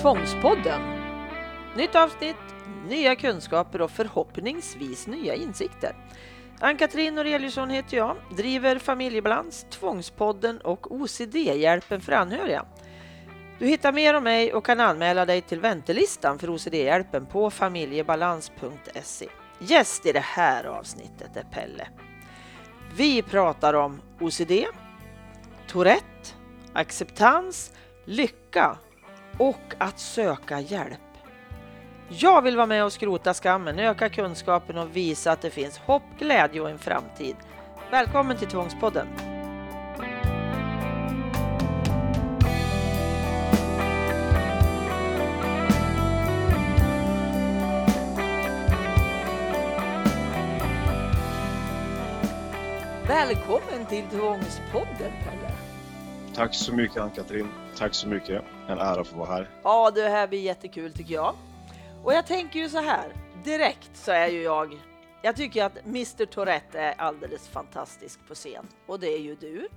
Tvångspodden. Nytt avsnitt, nya kunskaper och förhoppningsvis nya insikter. Ann-Katrin Noreliusson heter jag, driver Familjebalans, Tvångspodden och OCD-hjälpen för anhöriga. Du hittar mer om mig och kan anmäla dig till väntelistan för OCD-hjälpen på familjebalans.se. Gäst i det här avsnittet är Pelle. Vi pratar om OCD, Tourette, acceptans, lycka och att söka hjälp. Jag vill vara med och skrota skammen, öka kunskapen och visa att det finns hopp, glädje och en framtid. Välkommen till Tvångspodden! Välkommen till Tvångspodden Pelle! Tack så mycket Ann-Katrin. Tack så mycket. En ära att få vara här. Ja, det här blir jättekul tycker jag. Och jag tänker ju så här, direkt så är ju jag, jag tycker att Mr Tourette är alldeles fantastisk på scen. Och det är ju du.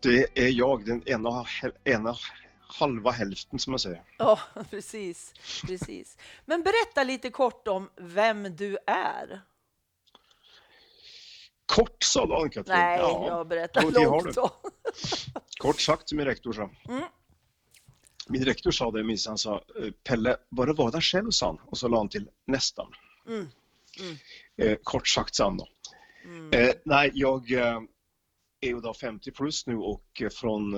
Det är jag, den ena, ena halva hälften som man säger. Ja, precis, precis. Men berätta lite kort om vem du är. Kort sa du Ann-Katrin? Nej, jag berättar Ja, det har långt du. då. Kort sagt som min rektor sa. Mm. Min rektor sa det, minns han sa eh, Pelle, bara var där själv sa han. Och så la han till nästan. Mm. Mm. Eh, kort sagt sa han då. Mm. Eh, nej, jag eh, är ju då 50 plus nu och eh, från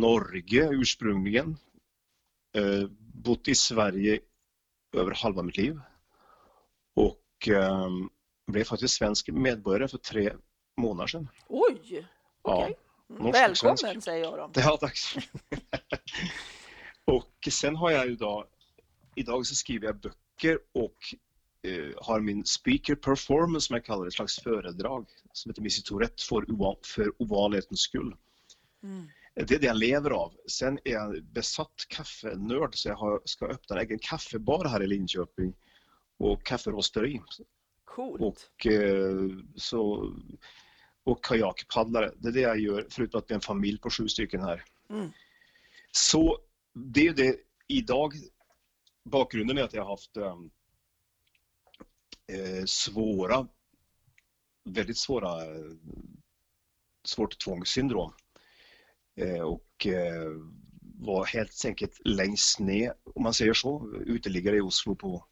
Norge ursprungligen. Bott i Sverige över halva mitt liv. Och blev faktiskt svensk medborgare för tre månader sedan. Oj, Ja, okej. Mm, norsk Välkommen säger jag då. har dags. och sen har jag ju då, idag så skriver jag böcker och eh, har min speaker performance som jag kallar det, ett slags föredrag som heter Missy Tourette för, för ovanlighetens skull. Mm. Det är det jag lever av. Sen är jag besatt kaffenörd så jag har, ska öppna en egen kaffebar här i Linköping och kafferosteri. Coolt. Och, eh, så, och kajakpaddlare. Det är det jag gör förutom att vi är en familj på sju stycken här. Mm. Så det är det idag. Bakgrunden är att jag har haft um, eh, svåra, väldigt svåra, eh, svårt tvångssyndrom. Eh, och eh, var helt enkelt längst ner, om man säger så, uteliggare i Oslo på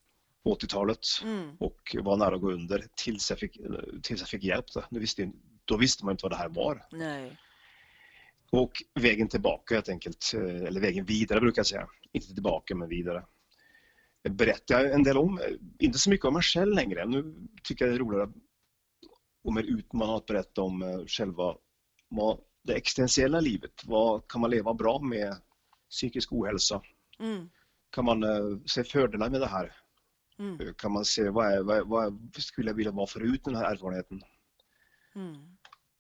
80-talet Mm. och var nära att gå under tills jag fick, tills jag fick hjälp. Då. Nu visste, då visste man inte vad det här var. Nej. Och vägen tillbaka helt enkelt, eh, eller vägen vidare brukar jag säga. Inte tillbaka men vidare. Det berättar jag en del om, eh, inte så mycket om mig själv längre. Nu tycker jag det är roligare och mer utmanande att berätta om eh, själva det existentiella livet. Vad kan man leva bra med psykisk ohälsa? Mm. Kan man se fördelar med det här? Mm. Kan man se vad, är, vad, vad skulle jag vilja vara förut den här erfarenheten? Mm.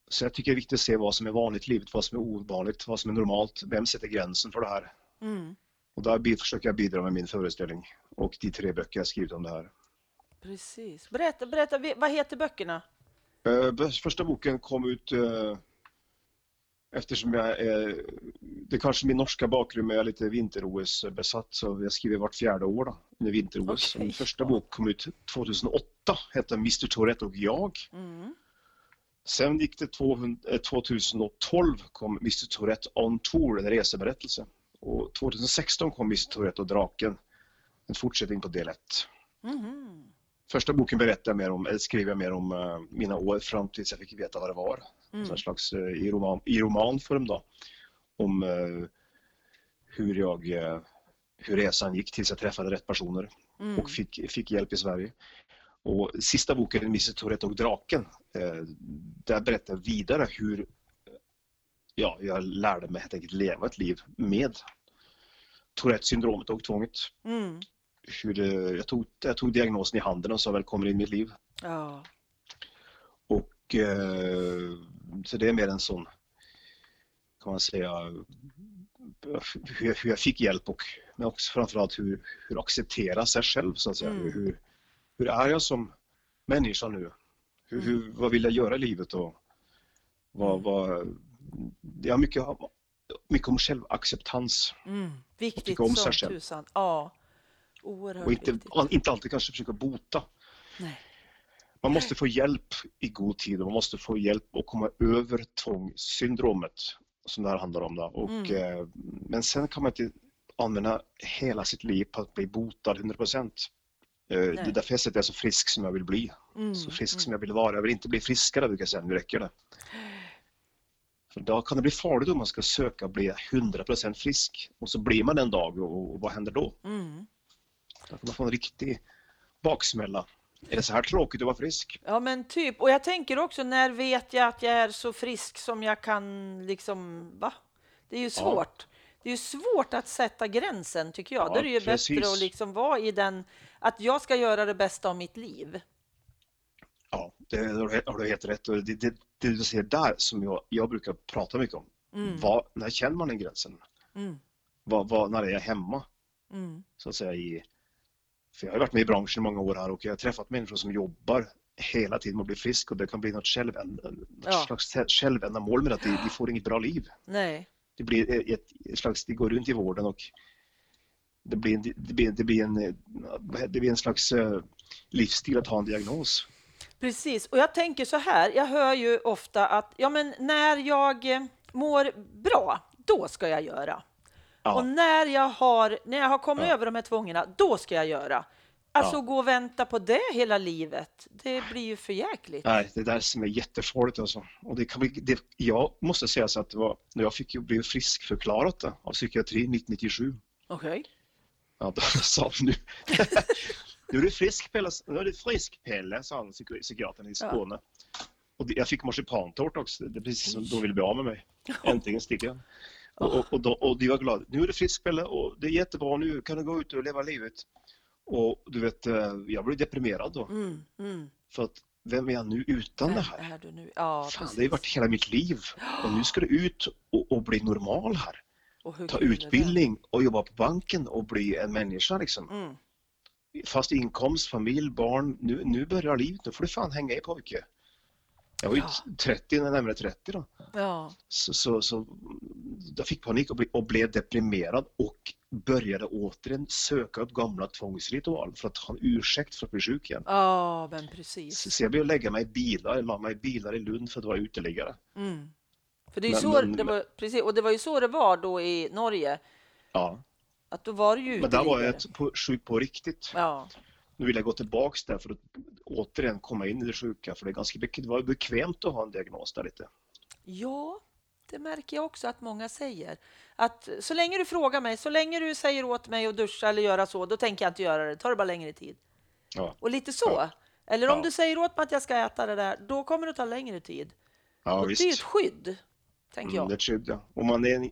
Så jag tycker det är viktigt att se vad som är vanligt i livet, vad som är ovanligt, vad som är normalt. Vem sätter gränsen för det här? Mm. Och där försöker jag bidra med min föreställning och de tre böcker jag skrivit om det här. Precis. Berätta, berätta, vad heter böckerna? Eh, Första boken kom ut eh, eftersom jag är, det är kanske min norska bakgrund, men jag är lite vinter-OS besatt så jag skriver vart fjärde år då, under vinter-OS. Okej, Min första bok kom ut 2008, hette Mr Tourette och jag. Mm. Sen gick det 200, eh, 2012 kom Mr Tourette on Tour, en reseberättelse. Och 2016 kom Mr Tourette och draken, en fortsättning på del 1. Mhm. Första boken berättar mer om, eller skrev jag mer om eh, mina år fram tills jag fick veta vad det var. Mm. En slags eh, i, roman, i romanform då. Om eh, hur jag, hur resan gick tills jag träffade rätt personer Mm. och fick, fick hjälp i Sverige. Och sista boken, Mr Tourette och draken, eh, där berättar jag vidare hur ja, jag lärde mig helt enkelt leva ett liv med Tourettes syndromet och tvånget. Mm. Hur det, jag, tog, jag tog diagnosen i handen och sa välkommen in i mitt liv. Ja. Och eh, så det är mer en sån, kan man säga, hur, jag- hur jag fick hjälp och men också framförallt hur, hur acceptera sig själv så att säga. Mm. Hur, hur är jag som människa nu? Hur, hur, vad vill jag göra i livet och vad, Mm. vad, jag har mycket, mycket om självacceptans. Mm. Viktigt om som själv. tusan. Ja, oerhört Och inte, viktigt. inte alltid kanske försöka bota. Nej. Man måste få hjälp i god tid och man måste få hjälp att komma över tvångssyndromet som det här handlar om. Då. Och, Mm. eh, men sen kan man inte använda hela sitt liv på att bli botad 100 procent. Eh, det är därför jag säger att jag är så frisk som jag vill bli. Mm. Så frisk mm. som jag vill vara. Jag vill inte bli friskare brukar jag säga, nu räcker det. För då kan det bli farligt om man ska söka bli 100 procent frisk och så blir man en dag och, och vad händer då? Mm. Då kan man få en riktig baksmälla. Är det så här tråkigt att vara frisk? Ja, men typ. Och jag tänker också, när vet jag att jag är så frisk som jag kan liksom, va? Det är ju svårt. Det är svårt att sätta gränsen tycker jag. Ja, Då är det ju precis. bättre att liksom vara i den, att jag ska göra det bästa av mitt liv. Ja, det har du- helt rätt. Det, det, det du säger där som jag, jag brukar prata mycket om. Mm. Vad, när känner man den gränsen? Mm. Vad, vad, när är jag hemma? Mm. Så att säga, i, för jag har varit med i branschen i många år här och jag har träffat människor som jobbar hela tiden med att bli frisk och det kan bli något, självänd, något Ja. slags självändamål med att de, de får inget bra liv. Nej. Det blir ett, ett slags, de går runt i vården och det blir, en- det blir, det blir, en, det blir en slags eh, livsstil att ha en diagnos. Precis, och jag tänker så här, jag hör ju ofta att ja, men när jag eh, mår bra, då ska jag göra. Ja. Och när jag har, när jag har kommit Ja. över de här tvångerna, då ska jag göra. Alltså Ja. gå och vänta på det hela livet, det blir ju för jäkligt. Nej, det där som är jättefarligt alltså. Och det kan bli, det, jag måste säga så att det var, när jag fick ju bli friskförklarat av psykiatri 1997. Okej. Ja, då sa nu, nu är du frisk Pelle, nu är du frisk Pelle, sa han psyki- psykiatern i Skåne. Och det, jag fick marsipantårta också, det är precis som de ville bli av med mig. Äntligen sticker jag. Och, och, och, då, och de var glada. Nu är du frisk Pelle och det är jättebra, nu kan du gå ut och leva livet. Och du vet, eh, jag blev deprimerad då. Mm, mm. För att vem är jag nu utan det här? är du nu? Ja, Fan, precis. det har ju varit hela mitt liv och nu ska du ut och, och bli normal här. Ta är det? utbildning och jobba på banken och bli en människa liksom. Mm. Fast inkomst, familj, barn. Nu, nu börjar livet, nu får du fan hänga i pojke. Jag var ju Ja. 30, närmare 30 då. Ja, Så, så, så jag fick panik och, ble, och blev deprimerad och började återigen söka upp gamla tvångsritual för att ha en ursäkt för att bli sjuk igen. ja men precis. så jag började lägga mig i bilar, mig i bilar i Lund för att vara uteliggare. Mm. För det är Men- så, men- det var, precis, och det var ju så det var då i Norge, Ja, att då var det ju men där var jag på, sjuk på riktigt. Ja, Nu vill jag gå tillbaks där för att återigen komma in i det sjuka för det är ganska det var bekvämt att ha en diagnos där lite. Ja, det märker jag också att många säger. Att så länge du frågar mig, så länge du säger åt mig att duscha eller göra så, då tänker jag inte göra det. Tar det bara längre tid. Ja, Och lite så. Ja. Eller om Ja. du säger åt mig att jag ska äta det där, då kommer det ta längre tid. ja och visst. det är ett skydd, tänker Mm, jag. är ett skydd, ja. Och man är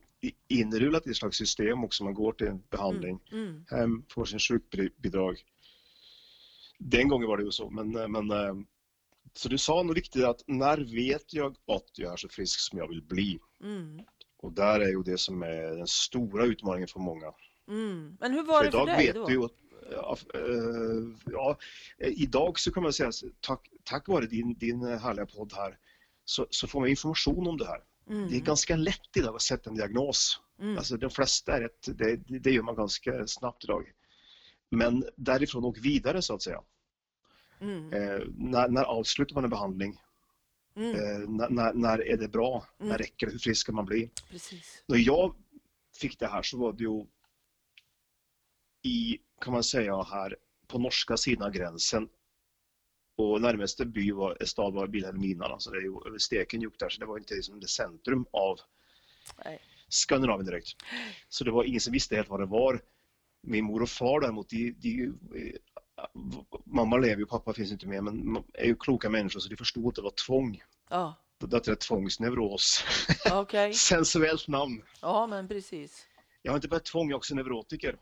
inrullad i ett slags system också. Man går till en behandling, Mm. hem, får sin sjukbidrag. Den gången var det ju så, men, men eh, så du sa nog riktigt att när vet jag att jag är så frisk som jag vill bli? Mm. Och där är ju det som är den stora utmaningen för många. Mm. Men hur var det för idag dig vet då? du ja, eh, ja, eh, idag så kan man säga tack, tack vare din, din härliga podd här så, så får man information om det här. Mm. Det är ganska lätt idag att sätta en diagnos. Mm. Alltså de flesta är rätt, det, det gör man ganska snabbt idag. Men därifrån och vidare så att säga. Mm. Eh, när, när avslutar man en behandling? Mm. Eh, när, när, när är det bra? Mm. När räcker det? Hur frisk ska man bli? Precis. När jag fick det här så var det ju i, kan man säga här, på norska sidan av gränsen. Och närmaste by var, stad var Vilhelmina, alltså det är ju över Stekenjokk där, så det var inte liksom det centrum av Nej. Skandinavien direkt. Så det var ingen som visste helt vad det var. Min mor och far däremot, de, de, mamma lever ju, pappa finns inte med, men är ju kloka människor så de förstod att det var tvång. Ja, Det är tvångsneuros. okej. Sensuellt namn. Ja, men precis. Jag har inte bara tvång, jag är också neurotiker.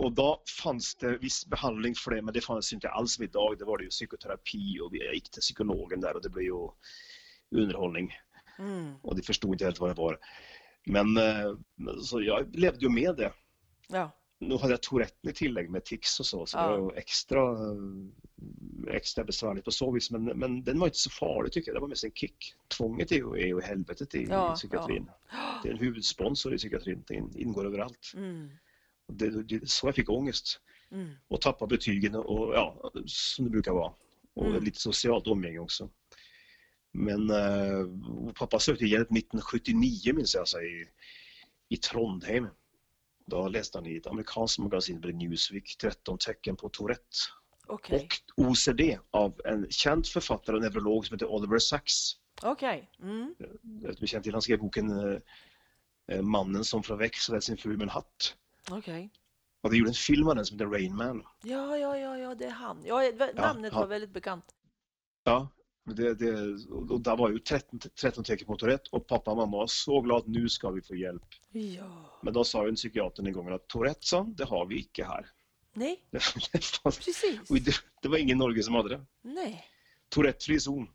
Och då fanns det viss behandling för det, men det fanns inte alls idag. Det var det ju psykoterapi och jag gick till psykologen där och det blev ju underhållning. Mm. Och de förstod inte helt vad det var. Men eh, så jag levde ju med det. Ja. nu hade jag Touretten i tillägg med tics och så, så Ja. det var extra, extra besvärligt på så vis. Men, men den var inte så farlig tycker jag, det var mest en kick. Tvånget är ju, är ju helvetet i, Ja, psykiatrin. Det är en huvudsponsor i psykiatrin, det in- ingår överallt. Mm. Det, det, så jag fick ångest Mm. och tappa betygen och ja, som det brukar vara. Och Mm. lite socialt umgänge också. Men eh, pappa sökte hjälp 1979 minns jag, alltså, i, i Trondheim. Då läste han i ett amerikanskt magasin, Newsweek, 13 tecken på Tourette. Okej. Och OCD av en känd författare och neurolog som heter Oliver Sacks. Okej. Mm. Vi känner till, han skrev boken eh, eh, Mannen som förväxlade sin fru med en hatt. Okej. Och det gjorde en film av den som heter Rain Man. Ja, ja, ja, ja, det är han. Ja, namnet ja. var väldigt bekant. Ja, det, det, och där var ju 13, 13 tecken på Tourette och pappa och mamma var så glada att nu ska vi få hjälp. Ja. Men då sa ju en psykiater en gång att Tourette, sa det har vi icke här. Nej, precis. och det, det var ingen Norge som hade det. Nej. Tourettefri zon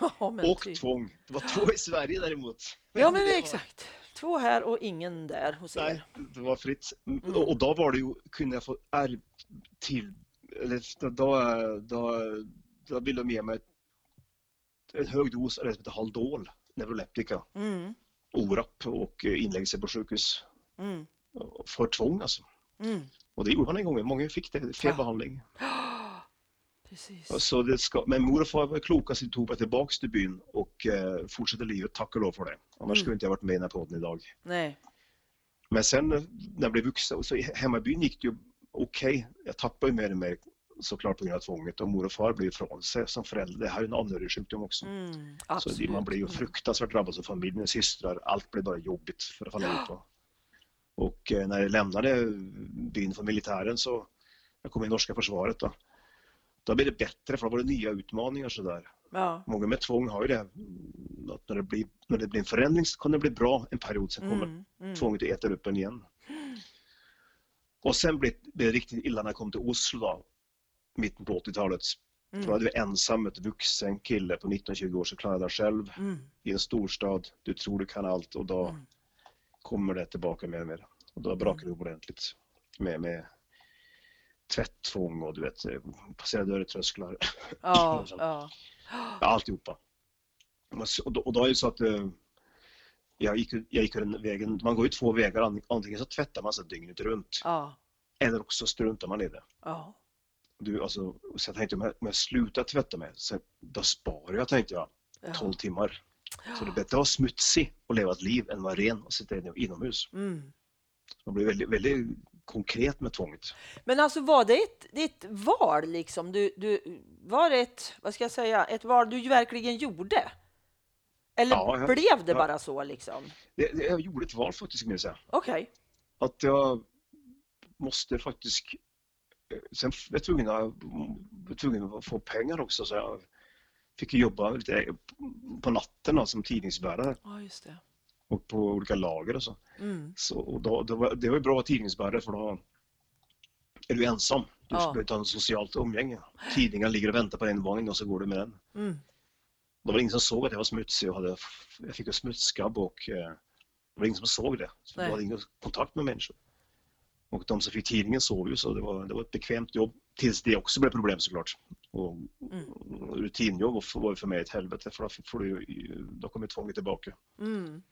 Ja, men och typ. två. Det var två i Sverige däremot. Ja, men Det var- exakt. Två här och ingen där hos Nej, er. det var fritt. Mm. Och, då var det ju, kunde jag få ärv till, eller då, då, då, då ville de ge mig en hög dos av det som heter Haldol, neuroleptika, Mm. ORAP och inläggelse på sjukhus. Mm. För tvång alltså. Mm. Och det gjorde man en gång, många fick det, fel Ja. Precis. Så det ska, men mor och far var kloka så de tog mig tillbaks till byn och eh, fortsatte livet, tack och lov för det. Annars Mm. skulle inte jag varit med i den här podden idag. Nej. Men sen eh, när jag blev vuxen, så i hemmabyn gick det ju okej. Jag tappade ju mer och mer såklart på grund av tvånget och mor och far blev ifrån sig som förälder. Det här är en anhörigsjukdom också. Mm. Så Absolut. det, man blir ju fruktansvärt drabbad som familj med systrar. Allt blev bara jobbigt för att falla ut på. Och eh, när jag lämnade byn för militären så, jag kom i norska försvaret då. Då blev det bättre för då var det nya utmaningar sådär. Ja. Många med tvång har ju det, mm, att när det blir, när det blir en förändring så kan det bli bra en period, sen kommer Mm. Mm. tvånget att äta upp en igen. Och sen blev det riktigt illa när jag kom till Oslo då, mitten på 80-talet. För då Mm. hade vi ensam ett vuxen kille på 19-20 år som klarade det själv Mm. i en storstad. Du tror du kan allt och då Mm. kommer det tillbaka mer och mer. Och då brakar det ordentligt med, med tvätttvång och du vet, passera dörrtrösklar. Ja, ja. Ja, alltihopa. Och då, och då är det så att eh, jag gick, jag gick den vägen, man går ju två vägar, An- antingen så tvättar man sig dygnet runt Ja. eller också struntar man i det. Ja. Du, alltså, så jag tänkte om jag, om jag slutar tvätta mig, så då sparar jag tänkte jag 12 Ja. timmar. Så det är bättre att vara smutsig och leva ett liv än att vara ren och sitta in- inomhus. Mm. Man blir väldigt, väldigt konkret med tvånget. Men alltså var det ett, ett val liksom? Du, du, var det ett, vad ska jag säga, ett val du verkligen gjorde? Eller Ja, jag- blev det ja. bara så liksom? Det, det, jag gjorde ett val faktiskt, kan jag säga. Okej. att jag måste faktiskt... eh, Sen var jag tvungen var tvungen att få pengar också så jag fick jobba lite på natten då, som tidningsbärare Ja, just det. Och på olika lager och så. Mm. så och då, det, var, det var bra tidningsbärare för då är du ensam. Du Ja. ha något socialt umgänge. Tidningen ligger och väntar på en vagn och så går du med den. Mm. Det var ingen som såg att jag var smutsig och hade, jag fick en smutsskabb och eh, det var ingen som såg det. Så jag hade ingen kontakt med människor. Och de som fick tidningen såg ju så det var, det var ett bekvämt jobb. Tills det också blev problem såklart. Och, Mm. och rutinjobb var för mig ett helvete för då, får du, då kommer tvånget tillbaka. Mm.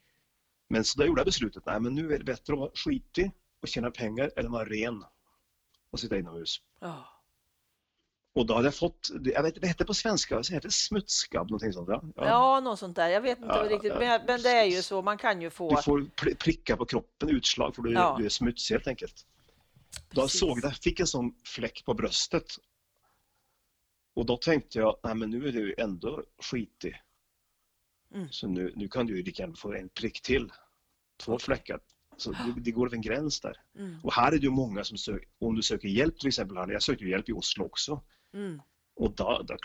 Men så då gjorde jag beslutet, nej men nu är det bättre att vara skitig och tjäna pengar att vara ren och sitta inomhus. Ja. Och då hade jag fått, jag vet vad heter det på svenska, det heter smutsskabb någonting sånt ja. ja, något sånt där. Jag vet inte Ja, riktigt, men, men det är ju så. Man kan ju få. Du får pr- pricka på kroppen, utslag för du, Ja. du är smutsig helt enkelt. Då Precis. såg jag, fick en sån fläck på bröstet. Och då tänkte jag, nej men nu är du ändå skitig. Mm. Så nu, nu kan du ju lika gärna få en prick till. Två fläckar. Så det, det går över en gräns där. Mm. Och här är det ju många som söker, om du söker hjälp till exempel, här, jag sökte hjälp i Oslo också. Mm. Och då, då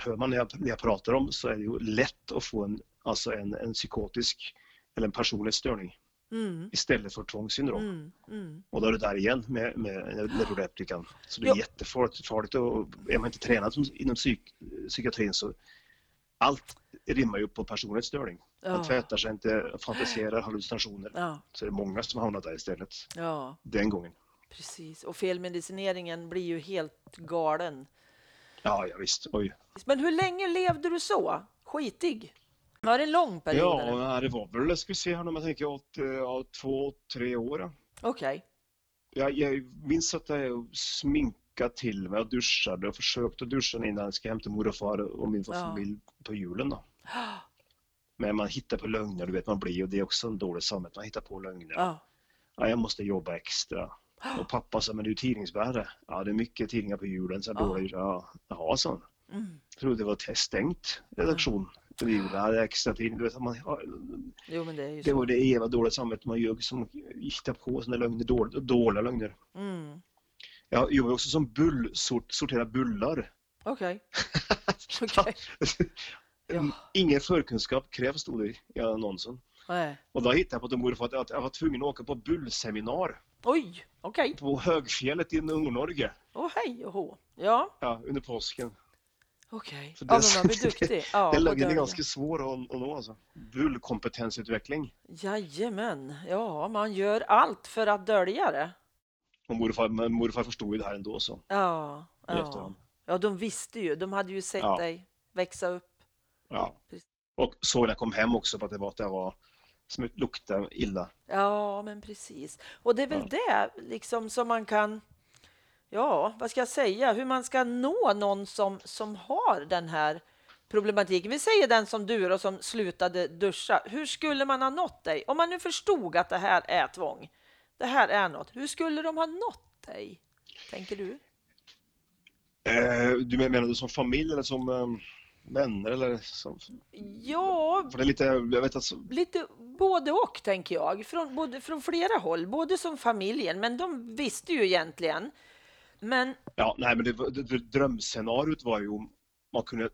hör man när jag, när jag pratar om så är det ju lätt att få en, alltså en, en psykotisk eller en personlighetsstörning Mm. istället för tvångssyndrom. Mm. Mm. Och då är det där igen med, med neuroleptikan. Så det är Ja. jättefarligt. Farligt och är man inte tränad inom psyk, psykiatrin så allt rimmar ju på personlighetsstörning. Man Ja. tvättar sig inte, fantiserar, hallucinationer. Ja. Så det är många som hamnar där istället Ja. den gången. precis. Och felmedicineringen blir ju helt galen. Ja, ja visst. Oj. Men hur länge levde du så? Skitig? Var det en lång period? eller? Ja, det var väl, ska vi se här om jag tänker, åt, ja, två, tre år. Okej. Jag, jag minns att jag sminkade till mig och duschade och försökte duscha innan jag ska hämta mor och far och min Ja. familj på julen då. Men man hittar på lögner, du vet man blir och det är också en dålig samvete, man hittar på lögner. Ja. Ja, jag måste jobba extra. Och pappa sa, men du är tidningsbärare. Ja, det är mycket tidningar på julen. Så Ja. dåligt. Ja, jaha, han. Mm. Trodde det var stängt redaktion. Ja, det är extra tid. Du vet, man, ja, Jo, men det är ju det så. var det eva dåliga samvetet man gör som hittar på sådana lögner, dåliga, dåliga lögner. Mm. Jag jobbar också som bull, sort, sorterar bullar. Okej. Okej. Ja. Ingen förkunskap krävs, stod det i annonsen. Nej. Och då hittade jag på att de borde få att jag var tvungen att åka på bullseminar Oj, okej. på Högfjället i Nordnorge. Åh, hej och hå. Ja, Ja, under påsken. okej. Så Ja, men det- man blir duktig. Ja, och lögnen är ganska svår att, att nå alltså. Bullkompetensutveckling. Jajamän. Ja, man gör allt för att dölja det. Och morfar, men morfar förstod ju det här ändå så. Ja, ja. ja, de visste ju. De hade ju sett Ja. dig växa upp. Ja. Och så när jag kom hem också på att det var att jag var som luktade illa. Ja, men precis. Och det är väl det liksom som man kan, ja, vad ska jag säga, hur man ska nå någon som, som har den här problematiken. Vi säger den som du då, som slutade duscha. Hur skulle man ha nått dig? Om man nu förstod att det här är tvång, det här är något, hur skulle de ha nått dig? Tänker du? Eh, du menar du som familj eller som eh, vänner eller som... Ja, För det är lite, jag vet alltså, lite både och tänker jag, från, både, från flera håll, både som familjen, men de visste ju egentligen. Men ja, nej men det, det, drömscenariot var ju om man kunde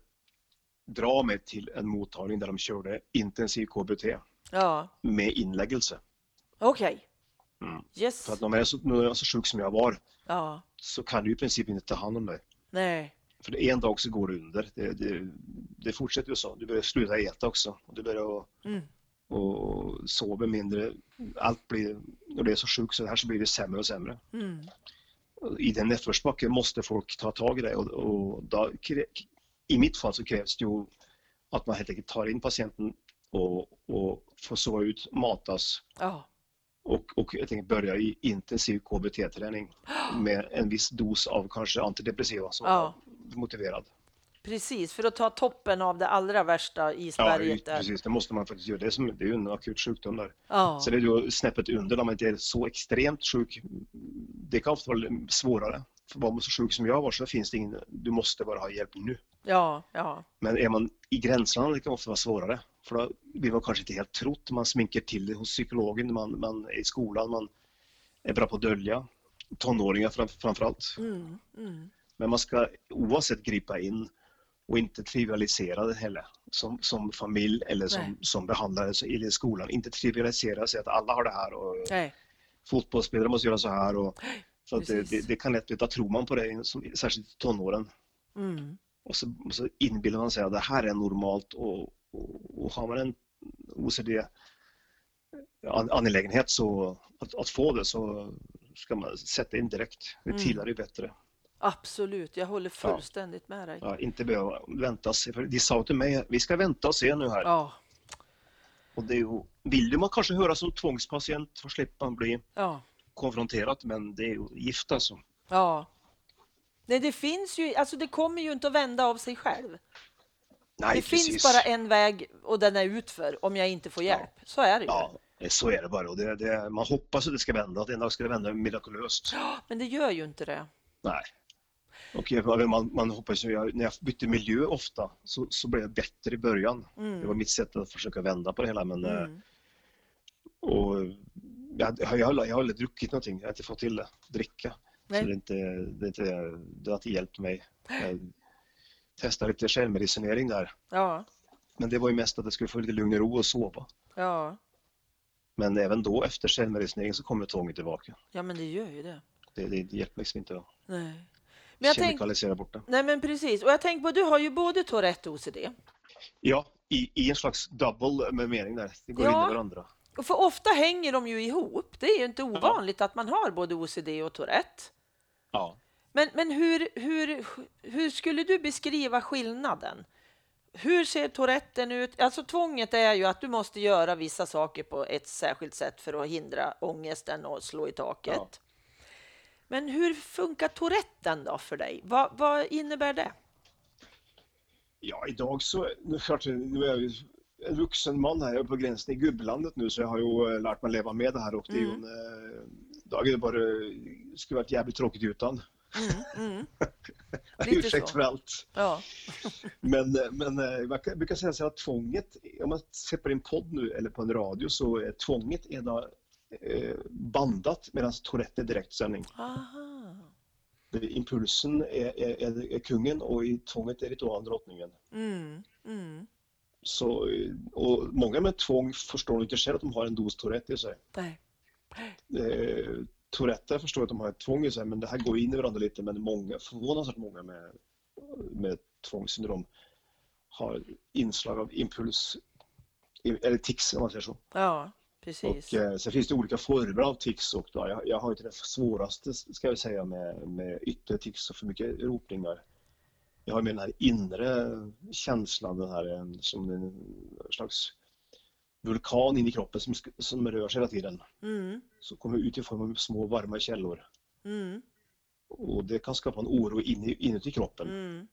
dra mig till en mottagning där de körde intensiv KBT ja, med inläggelse. okej. Mm. Yes. För att när jag är så, när jag är så sjuk som jag var Ja, så kan du i princip inte ta hand om dig. nej. För det en dag så går det under. Det, det, det fortsätter ju så. Du börjar sluta äta också. Och du börjar Mm. och sova mindre. Allt blir, när du är så sjuk så här så blir det sämre och sämre. Mm. I den nedförsbacke måste folk ta tag i det och, och då, i mitt fall så krävs det ju att man helt enkelt tar in patienten och, och får sova ut, matas Ja, och, och jag tänker börja i intensiv KBT-träning med en viss dos av kanske antidepressiva som Ja. Motiverad. precis. För att ta toppen av det allra värsta Ja, isberget där. precis. Det måste man faktiskt göra. Det är, som, det är ju en akut sjukdom där. Ja, Så det är ju snäppet under när man inte är så extremt sjuk. Det kan ofta vara svårare. För var man så sjuk som jag var så finns det ingen, du måste bara ha hjälp nu. ja, ja. Men är man i gränslandet det kan ofta vara svårare. För då blir man kanske inte helt trott. Man sminkar till det hos psykologen, man, man är i skolan, man är bra på att dölja. Tonåringar fram, framförallt. Mm, mm. Men man ska oavsett gripa in och inte trivialisera det heller som, som familj eller Nej. som, som behandlare så- i skolan. Inte trivialisera sig att alla har det här och Nej, fotbollsspelare måste göra så här. Och, att det, det, det kan lätt bli, tror man på det, som, särskilt i tonåren. mm. Och så, så inbillar man sig att det här är normalt och, och, och har man en OCD an- angelägenhet så att, att få det så ska man sätta in direkt. Ju Mm. tidigare ju bättre. Absolut. Jag håller fullständigt med dig. Ja, inte behöva vänta se. För de sa till mig vi ska vänta och se nu här. Ja, Och det är ju, vill man kanske höra som tvångspatient för slippa bli ja, konfronterad men det är ju gift alltså. ja. Nej, det finns ju, alltså det kommer ju inte att vända av sig själv. Nej, det precis. finns bara en väg och den är utför om jag inte får hjälp. Så är det ju. Ja, så är det bara. Och det, det, man hoppas att det ska vända, att en dag ska det vända mirakulöst. Men det gör ju inte det. Nej. Och jag- man, man hoppas ju, när jag bytte miljö ofta så, så blev jag bättre i början. Mm. Det var mitt sätt att försöka vända på det hela. Men, eh, Mm. och, jag, jag, jag, har- jag har aldrig druckit någonting, jag har inte fått till det, dricka. Nej. Så det, är inte, det, är inte, det har inte hjälpt mig. Jag testade lite självmedicinering där. Ja, Men det var ju mest att jag skulle få lite lugn och ro och sova. ja, Men även då efter självmedicinering så kommer tvånget tillbaka. ja, men det gör ju det. Det, det hjälper liksom inte Nej. Men jag tänk, kemikalisera bort det. nej men precis, och jag tänker på, du har ju både Tourette och OCD. Ja, i, i en slags double med mening där. Det går Ja. in i varandra. För ofta hänger de ju ihop. Det är ju inte ovanligt att man har både OCD och Tourette. Ja. Men, men hur, hur, hur skulle du beskriva skillnaden? Hur ser Touretten ut? Alltså tvånget är ju att du måste göra vissa saker på ett särskilt sätt för att hindra ångesten och slå i taket. Ja. Men hur funkar Touretten då för dig? Vad, vad innebär det? Ja, idag så, nu, är jag ju en vuxen man här, jag är på gränsen i gubblandet nu så jag har ju eh, lärt mig leva med det här och det är ju en, eh, dag är det bara, skulle varit jävligt tråkigt utan. Mm, mm. Ursäkt för allt. Ja. Men, eh, men jag kan- brukar säga så att tvånget, om man ser på en podd nu eller på en radio så är tvånget eh, bandat medan Tourette är direktsändning. Aha. Impulsen är, är, är, kungen och i tvånget är ritualen drottningen. Mm, mm. Så, eh, och många med tvång förstår inte själv att de har en dos Tourette i sig. Nej. Eh, Tourette förstår att de har ett tvång i sig men det här går in i varandra lite men många, förvånansvärt många med, med tvångssyndrom har inslag av impuls eller tics om man säger så. Ja, precis. Och, eh, sen finns det olika former av tics och då, jag, jag har inte det svåraste ska jag säga med, med yttre tics och för mycket ropningar. Jag har med den här inre känslan, den här som en slags vulkan in i kroppen som, som rör sig hela tiden. Mm, Som kommer ut i form av små varma källor. mm, Och det kan skapa en oro in, inuti kroppen. mm,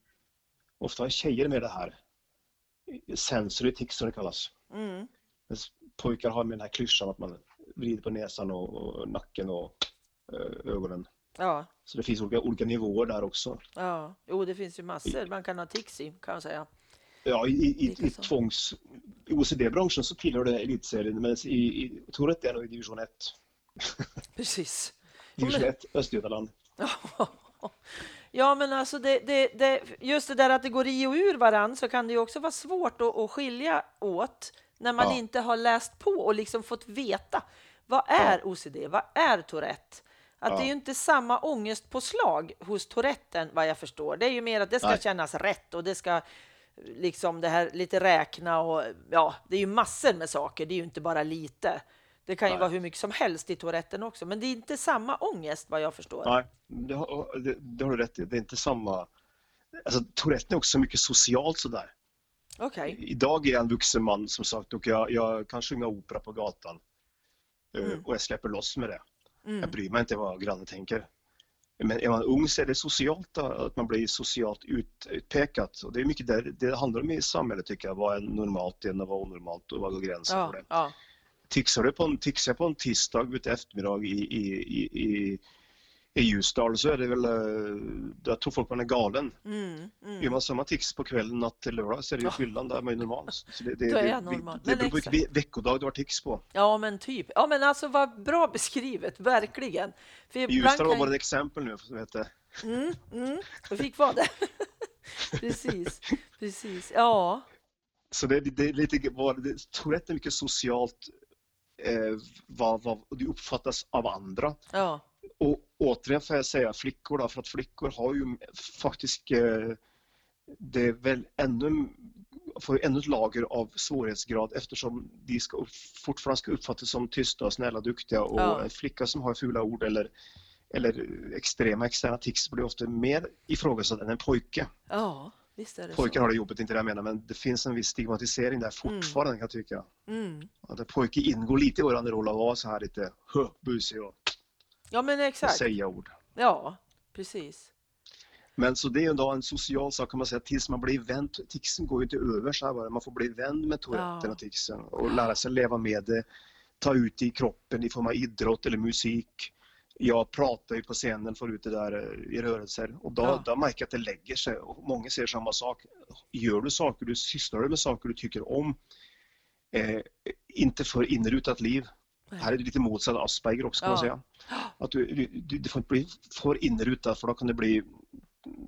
Ofta har tjejer med det här. Sensory tics som det kallas. mm. Pojkar har med den här klyschan att man vrider på näsan och, och nacken och eh, ögonen. Ja, Så det finns olika, olika nivåer där också. ja. Jo, det finns ju massor man kan ha tics i, kan jag säga. Ja, i, i, i, tvångs... I OCD-branschen så tillhör det elitserien, men i, i Tourette är det nog i division 1. Precis. Division 1, Östergötland. Ja, men alltså det, det, det, just det där att det går i och ur varann så kan det ju också vara svårt att, att skilja åt när man Ja. inte har läst på och liksom fått veta vad är OCD, vad är Tourette? Att det är Ja. ju inte samma ångestpåslag hos Touretten vad jag förstår. Det är ju mer att det ska Nej. kännas rätt och det ska liksom det här lite räkna och ja, det är ju massor med saker. Det är ju inte bara lite. Det kan ju Nej. vara hur mycket som helst i Touretten också, men det är inte samma ångest vad jag förstår. Nej, det har, det, det har du rätt i. Det är inte samma... Alltså Tourette är också mycket socialt sådär. Okej. Idag är jag en vuxen man som sagt och jag, jag kan sjunga opera på gatan. Eh, Mm. Och jag släpper loss med det. Mm. Jag bryr mig inte vad grannen tänker. Men är man ung så är det socialt då, att man blir socialt ut, utpekat. Och det är mycket där det handlar om i samhället tycker jag. Vad är normalt igen och vad är onormalt och vad går gränsen Ja, för det? ja. Tixar du på en, tixar jag på en tisdag ute eftermiddag i, i, i, i, i Ljusdal så är det väl, eh, jag tror folk man är galen. Mm, mm. Gör man samma tics på kvällen natt till lördag så är det ju fyllan där man är normal. Så det, det, Då är det, jag det, normal. det Men beror på vilken ve- veckodag du har tics på. Ja, men typ. Ja, men alltså vad bra beskrivet, verkligen. För Ljusdal var bara ett exempel nu som heter Mm, mm. Jag fick vara det. precis, precis. Ja, Så det, det är lite det, Tourette är mycket socialt eh, vad, vad du uppfattas av andra. ja, Och återigen får jag säga flickor då, för att flickor har ju faktiskt eh, det är väl ännu får ännu ett lager av svårighetsgrad eftersom de ska, fortfarande ska uppfattas som tysta, snälla, duktiga och Ja. en flicka som har fula ord eller, eller extrema externa tics blir ofta mer ifrågasatt än en pojke. ja, visst är det Pojkar har det jobbigt, inte det jag menar, men det finns en viss stigmatisering där fortfarande kan jag tycka. Mm. Att en pojke ingår lite i vår roll att vara så här lite busig och Ja, men exakt. säga ord. Ja, precis. Men så det är ju då en social sak kan man säga tills man blir vän. Ticsen går ju inte över så här bara. Man får bli vän med touretten Ja. och ticsen och lära sig leva med det. Ta ut det i kroppen i form av idrott eller musik. Jag pratar ju på scenen, får ut det där eh, i rörelser och då, Ja. då märker jag att det lägger sig och många säger samma sak. Gör du saker, du sysslar med saker du tycker om, eh, inte för inrutat liv. Här är det lite motsatt Asperger också kan man Ja. säga. Att du, du, du, får inte bli för inrutat för då kan det bli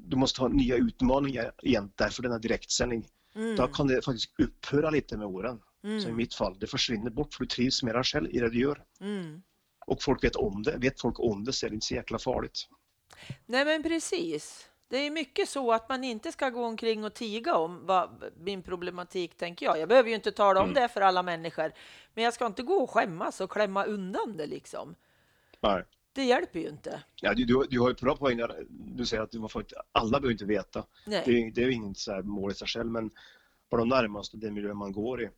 du måste ha nya utmaningar igen därför denna direktsändning. Mm. Då kan det faktiskt upphöra lite med åren. Som i Mm. mitt fall, det försvinner bort för du trivs mera själv i det du gör. Mm. Och folk vet om det. Vet folk om det så är det inte så jäkla farligt. Nej, men precis. Det är mycket så att man inte ska gå omkring och tiga om vad min problematik, tänker jag. Jag behöver ju inte tala om Mm. det för alla människor, men jag ska inte gå och skämmas och klämma undan det liksom. Nej. Det hjälper ju inte. Ja, du, du, du har ju bra poäng där. Du säger att du får inte, alla behöver inte veta. Nej. Det, är- det är ju inget så mål i sig själv, men bara de närmaste, den miljö man går i.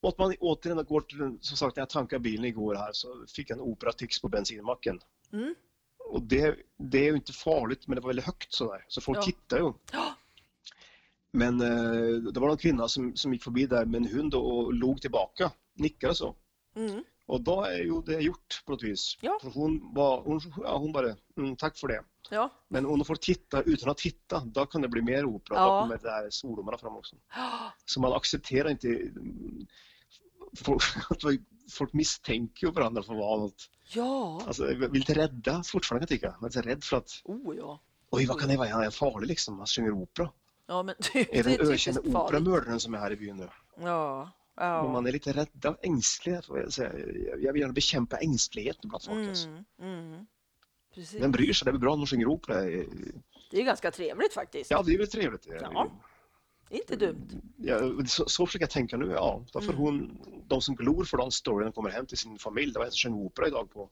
Och att man återigen går till, som sagt, när jag tankade bilen igår här så fick jag en operatix på bensinmacken. Mm. Och det, det är ju inte farligt, men det var väldigt högt sådär, så folk Ja. tittar ju. Men eh, det var någon kvinna som, som gick förbi där med en hund och, och log tillbaka, nickade så. Mm. Och då är ju det gjort på något vis. Ja. För hon, var, hon, ja, hon bara, mm, tack för det. Ja. Men om de får titta utan att titta, då kan det bli mer opera. Ja. Då kommer det här svordomarna fram också. Så man accepterar inte mm, folk, att folk misstänker ju varandra för att vara något. Ja. Alltså, vi är lite rädda fortfarande kan jag tycka. Man är rädd för att, Oh ja. oj vad kan det vara, han är farlig liksom, han sjunger opera. Ja, men Är det det är den ökände typiskt farligt. operamördaren som är här i byn nu? Ja. Ja. man är lite rädda och ängsliga. Får jag, jag vill gärna bekämpa ängsligheten bland folk. Alltså. Mm. Mm. Precis. Bryr sig? Det är bra om de sjunger opera. Det är ganska trevligt faktiskt. Ja, det är väl trevligt. Ja. Inte dumt. Ja, så, så försöker jag tänka nu. Ja, då får Mm. hon, de som glor för den storyn kommer hem till sin familj. Det var en som sjöng opera idag på.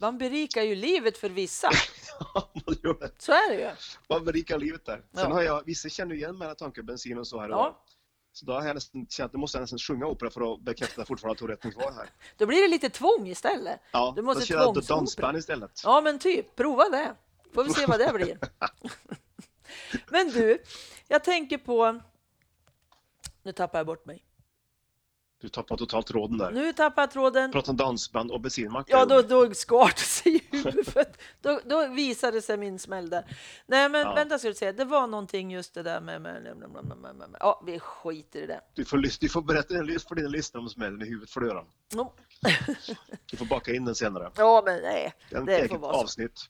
Man berikar ju livet för vissa. Man gör det. Så är det ju. Man berikar livet där. Sen Ja. har jag, vissa känner igen mina tankar, bensin och så här. Ja. Så då har jag nästan känt att jag måste nästan sjunga opera för att bekräfta fortfarande att Touretten kvar här. Då blir det lite tvång istället. Ja, Du måste då kör jag dansband istället. Ja, men typ. Prova det. Får vi se vad det blir. Men du, jag tänker på... Nu tappar jag bort mig. Du tappar totalt råden där. Nu tappar jag tråden. Prata om dansband och bensinmack. Ja, då, då skar det sig i huvudet. Då, då visade sig min smäll där. Nej, men Ja. vänta ska du se. Det var någonting just det där med... med, med, med, med. Ja, vi skiter i det. Du får, du får berätta en- för dina lyssnare om smällen i huvudet. Får du, göra. No. du får baka in den senare. Ja, men nej. Det är ett Det får vara så. avsnitt.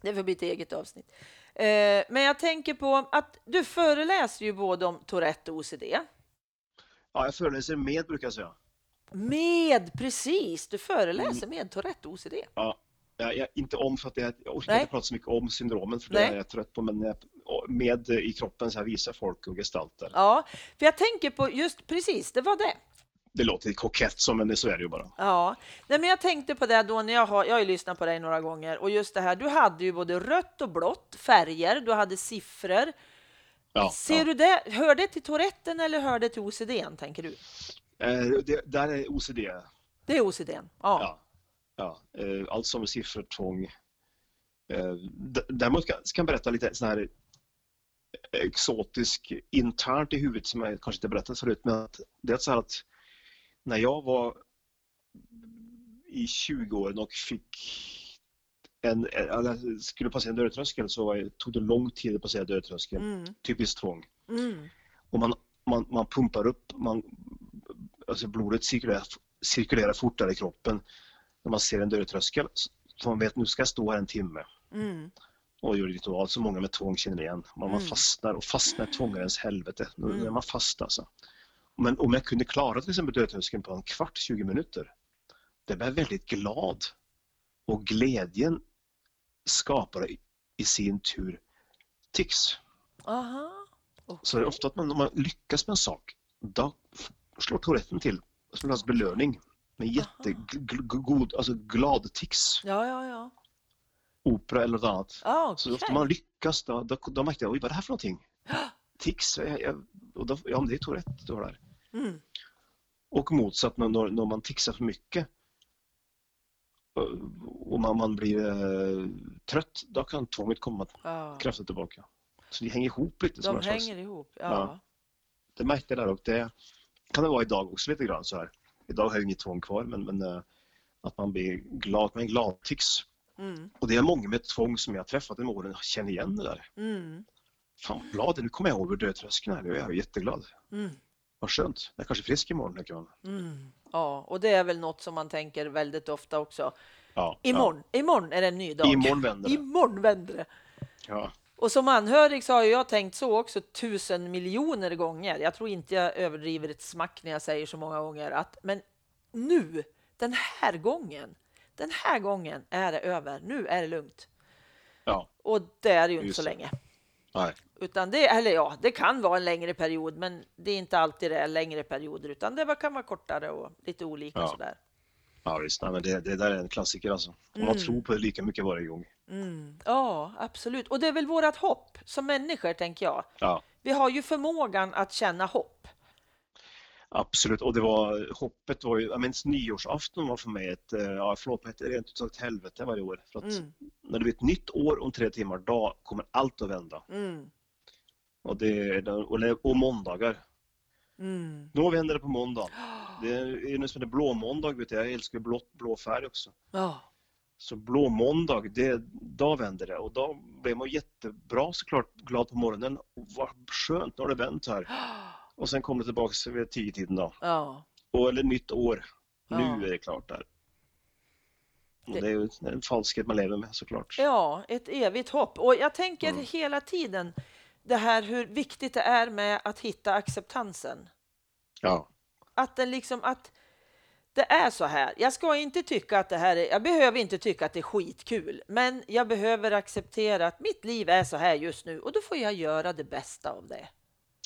Det får bli ett eget avsnitt. Eh, men jag tänker på att du föreläser ju både om Tourette och OCD. Ja, jag föreläser med brukar jag säga. Med, precis, du Mm. föreläser med Tourette och OCD. Ja, jag, inte om för att jag, jag orkar Nej. inte prata så mycket om syndromen för Nej. det är jag trött på. Men med i kroppen så här visar folk och gestalter. Ja, för jag tänker på just precis, det var det. Det låter kokett som men det, så är det ju bara. Ja, Nej, men jag tänkte på det då när jag har, jag har ju lyssnat på dig några gånger och just det här, du hade ju både rött och blått färger, du hade siffror. Ja, Ser ja. du det, hör det till Touretten eller hör det till OCD, tänker du? Eh, det, där är OCD. Det är OCD. Ja. Ja. ja. Eh, allt som är siffror, tvång. Eh, däremot kan, jag berätta lite sån här exotisk internt i huvudet som jag kanske inte berättat förut. Men att, det är så här att när jag var i 20-åren och fick en, eller skulle passera en dörrtröskel så tog det lång tid att passera dörrtröskeln. Mm, Typiskt tvång. mm, Och man, man, man pumpar upp, man, alltså blodet cirkulerar, cirkulerar fortare i kroppen när man ser en dörrtröskel. Så man vet nu ska jag stå här en timme mm. och göra ritual som många med tvång känner igen. Man, man Mm. fastnar och fastnar tvång är ens helvete. Nu Mm. är man fast alltså. Men om jag kunde klara till exempel dörrtröskeln på en kvart, 20 minuter. Det blev jag väldigt glad. Och glädjen skapar i, i sin tur tics. Aha. Så det är ofta att man, om man lyckas med en sak, då slår Touretten till som en slags belöning. Med jättegod, alltså glad tics, Ja, ja, ja. opera eller något annat. Ah, Så ofta man lyckas, då, då, då märkte jag, oj vad är det här för någonting? Tics, jag, jag, och då, ja men det är Tourette du har där. Mm. Och motsatt när, när man tixar för mycket och- man, man blir eh, trött, då kan tvånget komma Ja. kraftigt tillbaka. Så det hänger ihop lite. De en slags- hänger ihop. Ja. Ja. det märkte jag där och det kan det vara idag också lite grann så här. Idag har jag inget tvång kvar men, men eh, att man blir glad, man är glad tics. Mm. Och det är många med tvång som jag träffat genom åren känner igen det där. Mm. Fan vad glad, nu kommer jag över dödtröskeln här, nu är jag jätteglad. Mm. Vad skönt, jag är kanske frisk imorgon. man. Mm. Ja, och det är väl något som man tänker väldigt ofta också. Ja, Imorgon, imorgon är det en ny ja. dag. Imorgon vänder det. Imorgon vänder det. Ja. Och som anhörig så har jag tänkt så också tusen miljoner gånger. Jag tror inte jag överdriver ett smack när jag säger så många gånger att men nu, den här gången, den här gången är det över. Nu är det lugnt. Ja. Och det är ju inte Just så det. länge. Nej. Utan det, eller ja, det kan vara en längre period, men det är inte alltid det är längre perioder, utan det kan vara kortare och lite olika Ja. sådär. Ja visst, nej, men det, det där är en klassiker alltså. Om man Mm. tror på det lika mycket varje gång. Mm. Ja, absolut. Och det är väl vårat hopp som människor, tänker jag. Ja, Vi har ju förmågan att känna hopp. Absolut. Och det var, hoppet var ju, jag minns nyårsafton var för mig ett, eh, ja förlåt, ett rent ut sagt helvete varje år. För att Mm. när det blir ett nytt år om tre timmar, då kommer allt att vända. Mm. Och, det, och, och måndagar. Mm. Då vänder det på måndag. Det är ju nästan en blå måndag, vet jag. jag älskar blått, blå färg också. Ja. Så blå måndag, det, då vänder det och då blir man jättebra såklart glad på morgonen. Och vad skönt, nu har det vänt här. Och sen kommer det tillbaka vid tio tiden då. Ja. Och, eller nytt år. Ja. Nu är det klart där. Och det är ju en falskhet man lever med såklart. ja, ett evigt hopp. Och jag tänker Mm. hela tiden det här hur viktigt det är med att hitta acceptansen. Ja, Att det liksom att det är så här. Jag ska inte tycka att det här är, jag behöver inte tycka att det är skitkul, men jag behöver acceptera att mitt liv är så här just nu och då får jag göra det bästa av det,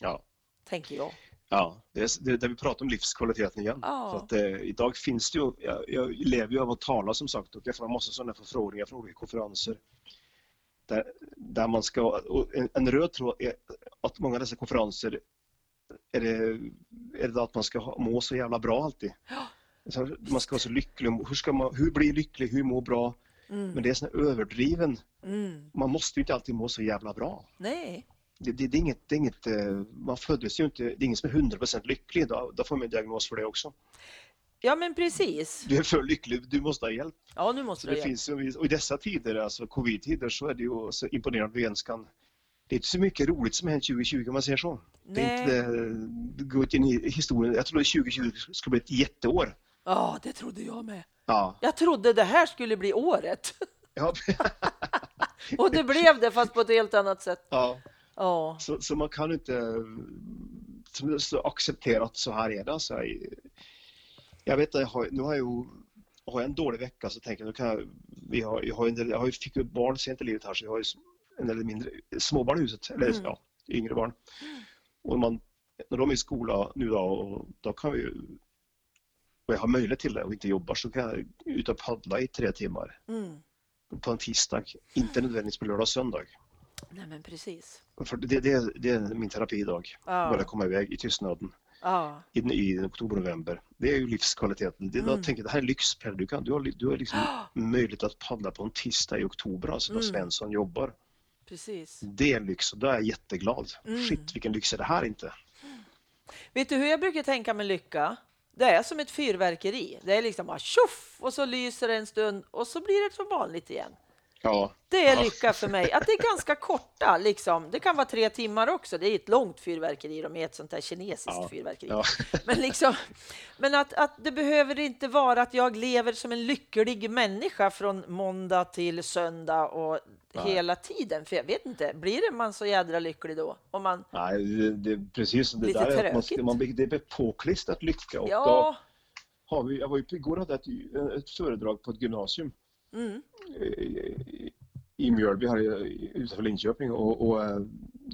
ja. Tänker jag. Ja, det är det är där vi pratar om livskvaliteten igen. Ja. För att, eh, idag finns det ju, jag, jag lever ju av att tala som sagt och jag får en massa sådana förfrågningar från olika konferenser. Där, där man ska, en, en röd tråd är att många av dessa konferenser är det, är det att man ska må så jävla bra alltid. Så man ska vara så lycklig, hur, ska man, hur bli lycklig, hur må bra? Mm. Men det är sån överdriven, Mm. man måste ju inte alltid må så jävla bra. Nej, Det, det, det, är inget, det är inget, eh, man föddes ju inte, det är ingen som är 100% lycklig, då, då får man en diagnos för det också. ja men precis. Du är för lycklig, du måste ha hjälp. Ja, nu måste Så du det igen. finns, ju- och i dessa tider, alltså covid-tider, så är det ju så imponerande att vi ens kan det är inte så mycket roligt som hänt 2020 om man säger så. Det är Nej. inte det, går inte in i historien. Jag trodde 2020 skulle bli ett jätteår. Ja, det trodde jag med. Ja, Jag trodde det här skulle bli året ja, och det blev det fast på ett helt annat sätt. ja. Ja, Så, så man kan inte acceptera att så här är det. Alltså, jag, jag vet att jag har, nu har jag ju har jag en dålig vecka så tänker jag, nu kan jag, vi har, jag, har en jag har ju fick barn sent i livet här så jag har ju en del mindre småbarn i huset, eller Mm. ja, yngre barn. Och man, när de är i skola nu då, och då kan vi ju, och jag har möjlighet till det och inte jobbar så kan jag ut och paddla i tre timmar mm. på en tisdag, inte nödvändigtvis på lördag och söndag. Nej men precis. För det, det, det är min terapi idag, bara Ja, komma iväg i tystnaden ja, i, i oktober, november. Det är ju livskvaliteten. Det, Mm. Jag tänker, det här är lyx, Per. Du, kan, du har, du har liksom möjlighet att paddla på en tisdag i oktober, alltså när Mm. Svensson jobbar. precis. Det är lyx och då är jag jätteglad. Mm. Shit, vilken lyx är det här inte? Vet du hur jag brukar tänka med lycka? Det är som ett fyrverkeri. Det är liksom bara tjoff och så lyser det en stund och så blir det som vanligt igen. Ja, Det är lycka för mig. Att det är ganska korta, liksom. Det kan vara tre timmar också. Det är ett långt fyrverkeri, de är ett sånt där kinesiskt Ja. fyrverkeri. ja. Men, liksom, men att, att det behöver inte vara att jag lever som en lycklig människa från måndag till söndag och Nej. hela tiden. För jag vet inte, blir man så jädra lycklig då? Om man, Nej, det, det är precis det där är att man, det blir påklistrat lycka. Och då ja, har vi, jag var ju, igår hade jag ett, ett föredrag på ett gymnasium mm, i, i Mjölby här utanför Linköping och, och eh,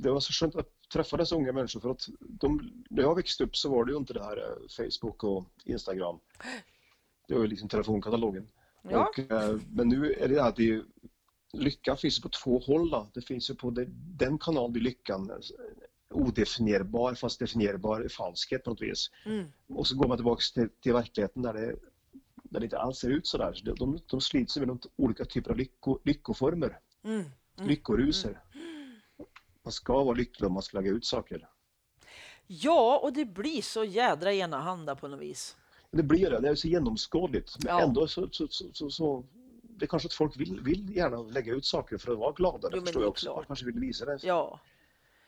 det var så skönt att träffa dessa unga människor för att de, när jag växte upp så var det ju inte det här eh, Facebook och Instagram. Det var ju liksom telefonkatalogen. ja, Och, eh, men nu är det alltid lyckan finns på två håll. Då. Det finns ju på det, den kanal blir lyckan eh, odefinierbar fast definierbar falskhet på något vis. mm, Och så går man tillbaka till, till verkligheten där det, där det inte alls ser ut så där. Så de, de, slits med olika typer av lycko, lyckoformer, mm. Mm. lyckoruser. Man ska vara lycklig om man ska lägga ut saker. ja, och det blir så jädra enahanda på något vis. Det blir det, det är så genomskådligt. Men Ja. ändå så, så, så, så, så det är kanske att folk vill, vill gärna lägga ut saker för att vara glada. Det Jo, förstår jag också. klart. Man kanske vill visa det. Ja,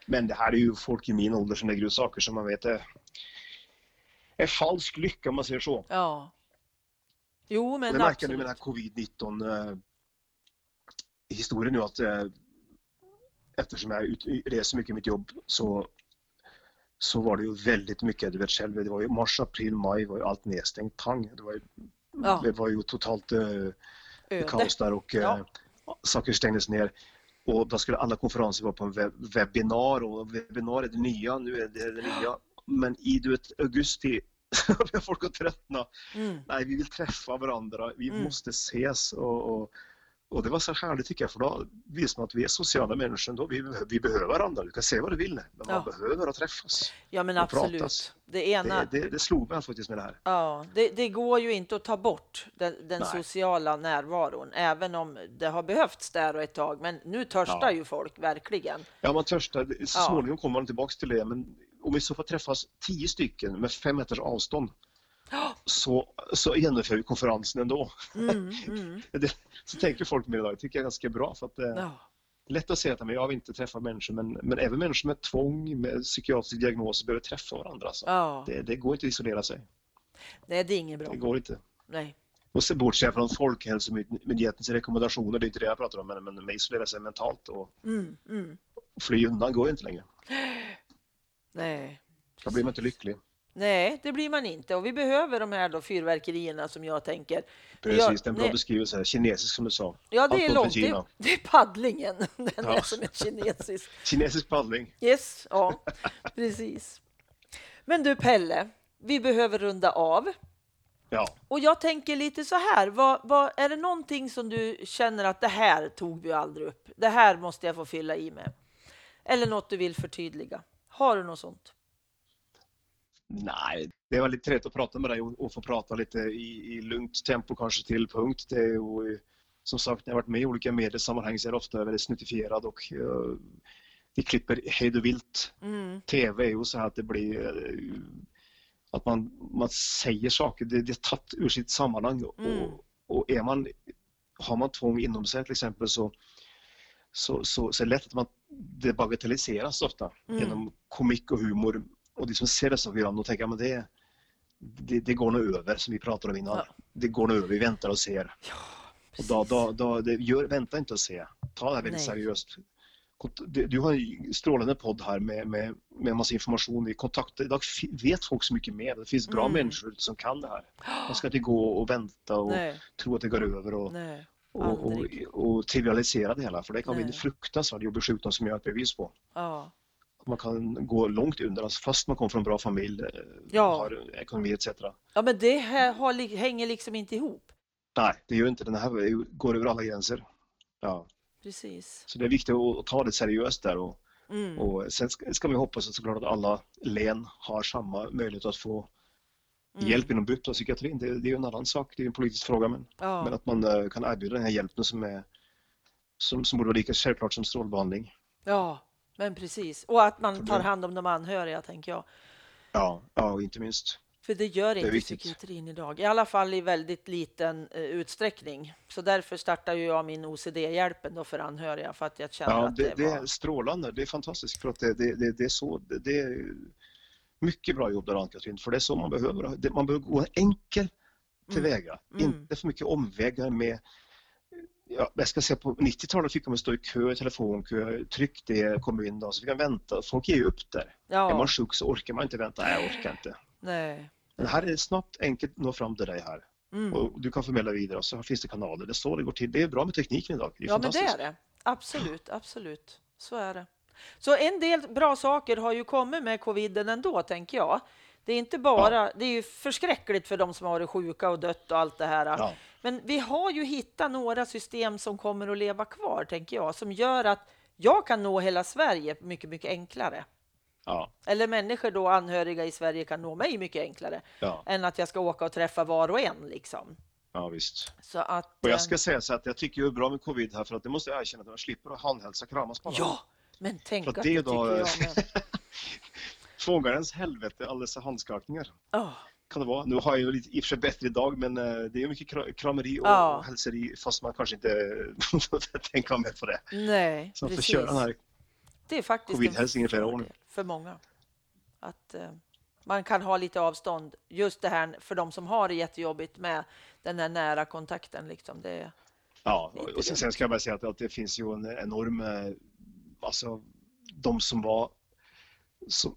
Men det här är ju folk i min ålder som lägger ut saker som man vet är, är falsk lycka om man säger så. ja. Jo, men det märker absolut. med den här covid-19 eh, historien nu att eh, eftersom jag ut, reser mycket i mitt jobb så, så var det ju väldigt mycket, du vet själv, det var ju mars, april, maj var ju allt nedstängt, pang. Det var ju, Ja. det var ju totalt Öde. kaos där och Ja. saker stängdes ner. och då skulle alla konferenser vara på en web webbinar och webbinar är det nya, nu är det det nya. Men i du vet, augusti börjar folk att tröttna. Mm. Nej, vi vill träffa varandra, vi Mm. måste ses och, och, och det var så härligt tycker jag för då visar man att vi är sociala människor då, vi, vi behöver varandra, du kan säga vad du vill men man Ja. behöver att träffas. Ja men absolut. pratas. Det ena, Det, det, det slog mig faktiskt med det här. Ja, det, det går ju inte att ta bort den, den sociala närvaron, även om det har behövts där och ett tag. Men nu törstar Ja. ju folk verkligen. Ja, man törstar. Så Ja. småningom kommer man tillbaks till det, men om vi så får träffas tio stycken med fem meters avstånd så, så genomför vi konferensen ändå. Mm, mm. Det, så tänker folk mer idag. Det tycker jag är ganska bra för att är Ja, lätt att säga att men jag vill inte träffa människor men, men även människor med tvång, med psykiatrisk diagnos behöver träffa varandra. Så. ja. Det, det går inte att isolera sig. Nej, det är inget bra. Det går inte. Nej. Och se bortse från Folkhälsomyndighetens rekommendationer, det är inte det jag pratar om, men, men med isolera sig mentalt och Mm, mm. fly undan går inte längre. Nej. Då blir man inte lycklig. Nej, det blir man inte. Och vi behöver de här då fyrverkerierna som jag tänker. Precis, det är en bra nej. beskrivelse. Kinesisk som du sa. Ja, det är långt. Det, det är paddlingen. Den Ja. är som en kinesisk. Kinesisk paddling. Yes, ja, precis. Men du Pelle, vi behöver runda av. Ja. Och jag tänker lite så här, vad, vad, är det någonting som du känner att det här tog vi aldrig upp? Det här måste jag få fylla i med. Eller något du vill förtydliga? Har du något sånt? Nej, det var lite trevligt att prata med dig och, och få prata lite i, i lugnt tempo kanske till punkt. Det är ju, som sagt, när jag varit med i olika mediesammanhang så är det ofta väldigt snuttifierad och uh, vi klipper hej och vilt. Mm, TV är ju så här att det blir eh, att man, man säger saker, det, det är tagit ur sitt sammanhang Mm. och, och är man, har man tvång inom sig till exempel så, så, så, så är det lätt att man, det bagatelliseras ofta Mm. genom komik och humor och de som ser dessa program, de tänker att det, det, det går nog över som vi pratade om innan. Ja. Det går nog över, vi väntar och ser. Och då, då, då, det gör, vänta inte och se. Ta det här väldigt Nej. seriöst. Du du har en strålande podd här med, med, med massa information. I kontakt, idag vet folk så mycket mer. Det finns bra Mm. människor som kan det här. Man ska inte gå och vänta och nej, tro att det går över och, nej, och, och, och trivialisera det hela. För det kan bli en Nej. fruktansvärd jobbig sjukdom som jag har ett bevis på. Ja, Man kan gå långt under, alltså fast man kommer från en bra familj, eh, Ja. har ekonomi etc. ja men det här har, hänger liksom inte ihop. Nej, det gör inte den här, det går över alla gränser. Ja. Precis. Så det är viktigt att, att ta det seriöst där och, Mm. och sen ska, ska vi hoppas att såklart att alla län har samma möjlighet att få Mm. hjälp inom BUP och psykiatrin. Det, det är ju en annan sak, det är en politisk fråga men, Ja. men att man eh, kan erbjuda den här hjälpen som, är, som, som borde vara lika självklart som strålbehandling. Ja, men precis. Och att man tar det- hand om de anhöriga, tänker jag. Ja, ja inte minst. För det gör inte viktigt. psykiatrin idag, i alla fall i väldigt liten eh, utsträckning. Så därför startar jag min OCD-hjälpen för anhöriga, för att jag känner Ja, att det, det, det var... är strålande, det är fantastiskt för att det, det, det, det är så, det, det mycket bra jobb där Ann-Katrin, för det är så man behöver. Man behöver gå enkel tillväga, Mm. inte för mycket omvägar med Ja, jag ska säga på 90-talet fick man stå i kö, telefonkö, tryck det, kom in då, så fick man vänta. Folk ger ju upp där. Är Ja, man sjuk så orkar man inte vänta. Nej, jag orkar inte. nej. Men här är det snabbt, enkelt nå fram till dig här. Mm. Och du kan förmedla vidare och så finns det kanaler. Det är så det går till. Det är bra med tekniken idag. Det är Ja, men det är det. Absolut, absolut. Så är det. Så en del bra saker har ju kommit med coviden ändå, tänker jag. Det är inte bara, det är ju förskräckligt för de som har varit sjuka och dött och allt det här. Ja. Men vi har ju hittat några system som kommer att leva kvar, tänker jag, som gör att jag kan nå hela Sverige mycket, mycket enklare. Ja, Eller människor då, anhöriga i Sverige, kan nå mig mycket enklare ja, än att jag ska åka och träffa var och en. Liksom. ja visst. Så att, Och eh, jag ska säga så att jag tycker det är bra med covid här för att det måste jag erkänna att jag slipper att handhälsa kramas på alla. ja, men tänk att det det tycker då- jag med. Fångarens helvete, alla dessa handskakningar. Oh, Kan det vara. Nu har jag ju lite, i och för sig bättre idag men eh, det är mycket kra- krameri och, och hälseri fast man kanske inte tänker med på det. nej, Så man får köra den här Det är faktiskt Covid-hälsningen i flera år nu. för många. Att eh, man kan ha lite avstånd. Just det här för de som har det jättejobbigt med den här nära kontakten. Liksom. Det, Ja, och sen, sen ska jag bara säga att, att det finns ju en enorm, eh, alltså de som var, så,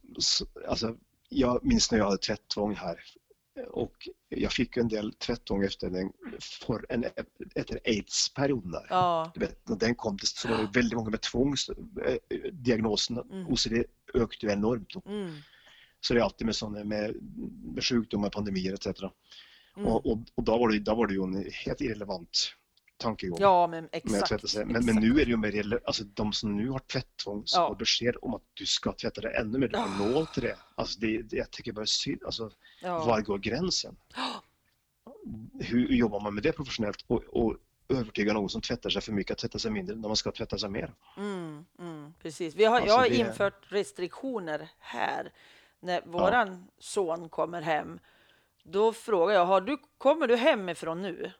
alltså jag minns när jag hade tvättvång här Och jag fick en del tvättångest efter en, för en, efter aids-perioden där. Ja. Du vet, den kom så var det väldigt många med tvångsdiagnoserna. Mm. OCD ökade ju enormt. Mm. Så det är alltid med sådana med, med sjukdomar, pandemier etc. Mm. Och, och, och då, var det, då var det ju en helt irrelevant tankegång. Ja, men exakt. Men, exakt. men nu är det ju mer, alltså de som nu har tvätttvång som Ja. har besked om att du ska tvätta dig ännu mer, du har Ja. nål till det. Alltså det, det jag tycker bara synd, alltså ja. var går gränsen? Hur jobbar man med det professionellt och, och övertyga någon som tvättar sig för mycket att tvätta sig mindre när man ska tvätta sig mer? Mm, mm, precis. Vi har, Alltså, jag har det- infört restriktioner här. När våran son kommer hem, då frågar jag, har du, kommer du hemifrån nu?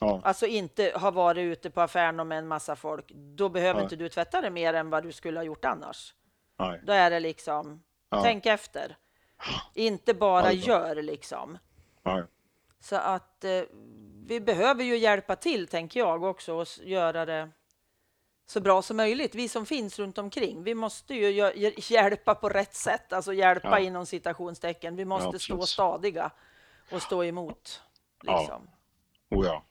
Ja, Alltså inte har varit ute på affären och med en massa folk, då behöver Ja. inte du tvätta dig mer än vad du skulle ha gjort annars. nej. Då är det liksom, Ja. tänk efter. Inte bara Ja, det bra. gör liksom. nej. Så att eh, vi behöver ju hjälpa till, tänker jag också, och göra det så bra som möjligt. Vi som finns runt omkring, vi måste ju hjälpa på rätt sätt, alltså hjälpa Ja. inom citationstecken. Vi måste absolut. stå stadiga och stå emot. Ja. Liksom. Oh ja,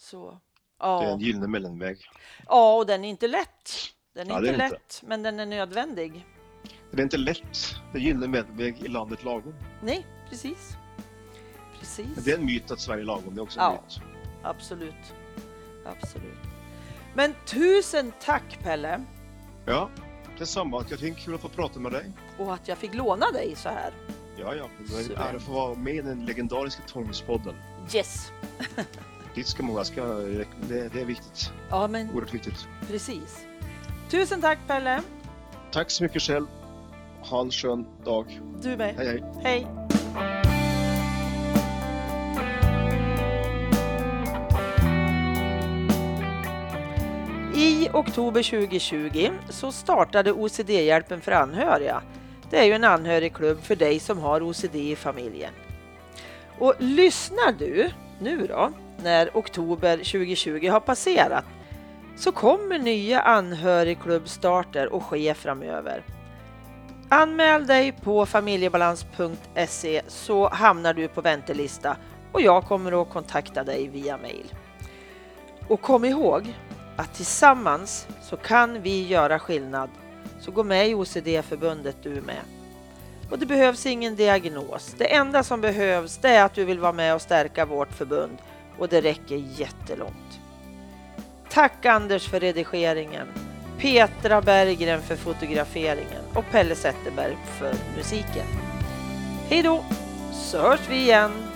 Så. det är Ja. en gyllene mellanväg. ja, och den är inte lätt. Den är Ja, inte är inte. lätt, men den är nödvändig. Det är inte lätt, det är gyllene mellanväg i landet lagom. Nej, precis. Precis. Men det är en myt att Sverige är lagom, det är också en Ja. myt. Absolut. Absolut. Men tusen tack Pelle Ja, detsamma. Jag tycker kul att få prata med dig. och att jag fick låna dig så här. Ja, ja, det var en ära att få vara med i den legendariska Tvångspodden. Yes. Många ska, det, det är viktigt, Ja, men oerhört viktigt. precis. Tusen tack Pelle. Tack så mycket själv. Ha en skön dag. Du med. Hej hej. Hej. I oktober 2020 så startade OCD-hjälpen för anhöriga. Det är ju en anhörigklubb för dig som har OCD i familjen. Och lyssnar du nu då, när oktober 2020 har passerat, så kommer nya anhörigklubbstarter att ske framöver. Anmäl dig på familjebalans.se så hamnar du på väntelista och jag kommer att kontakta dig via mail. Och kom ihåg att tillsammans så kan vi göra skillnad. Så gå med i OCD-förbundet du med. Och det behövs ingen diagnos. Det enda som behövs det är att du vill vara med och stärka vårt förbund och det räcker jättelångt. Tack Anders för redigeringen. Petra Berggren för fotograferingen och Pelle Zetterberg för musiken. Hej då, så hörs vi igen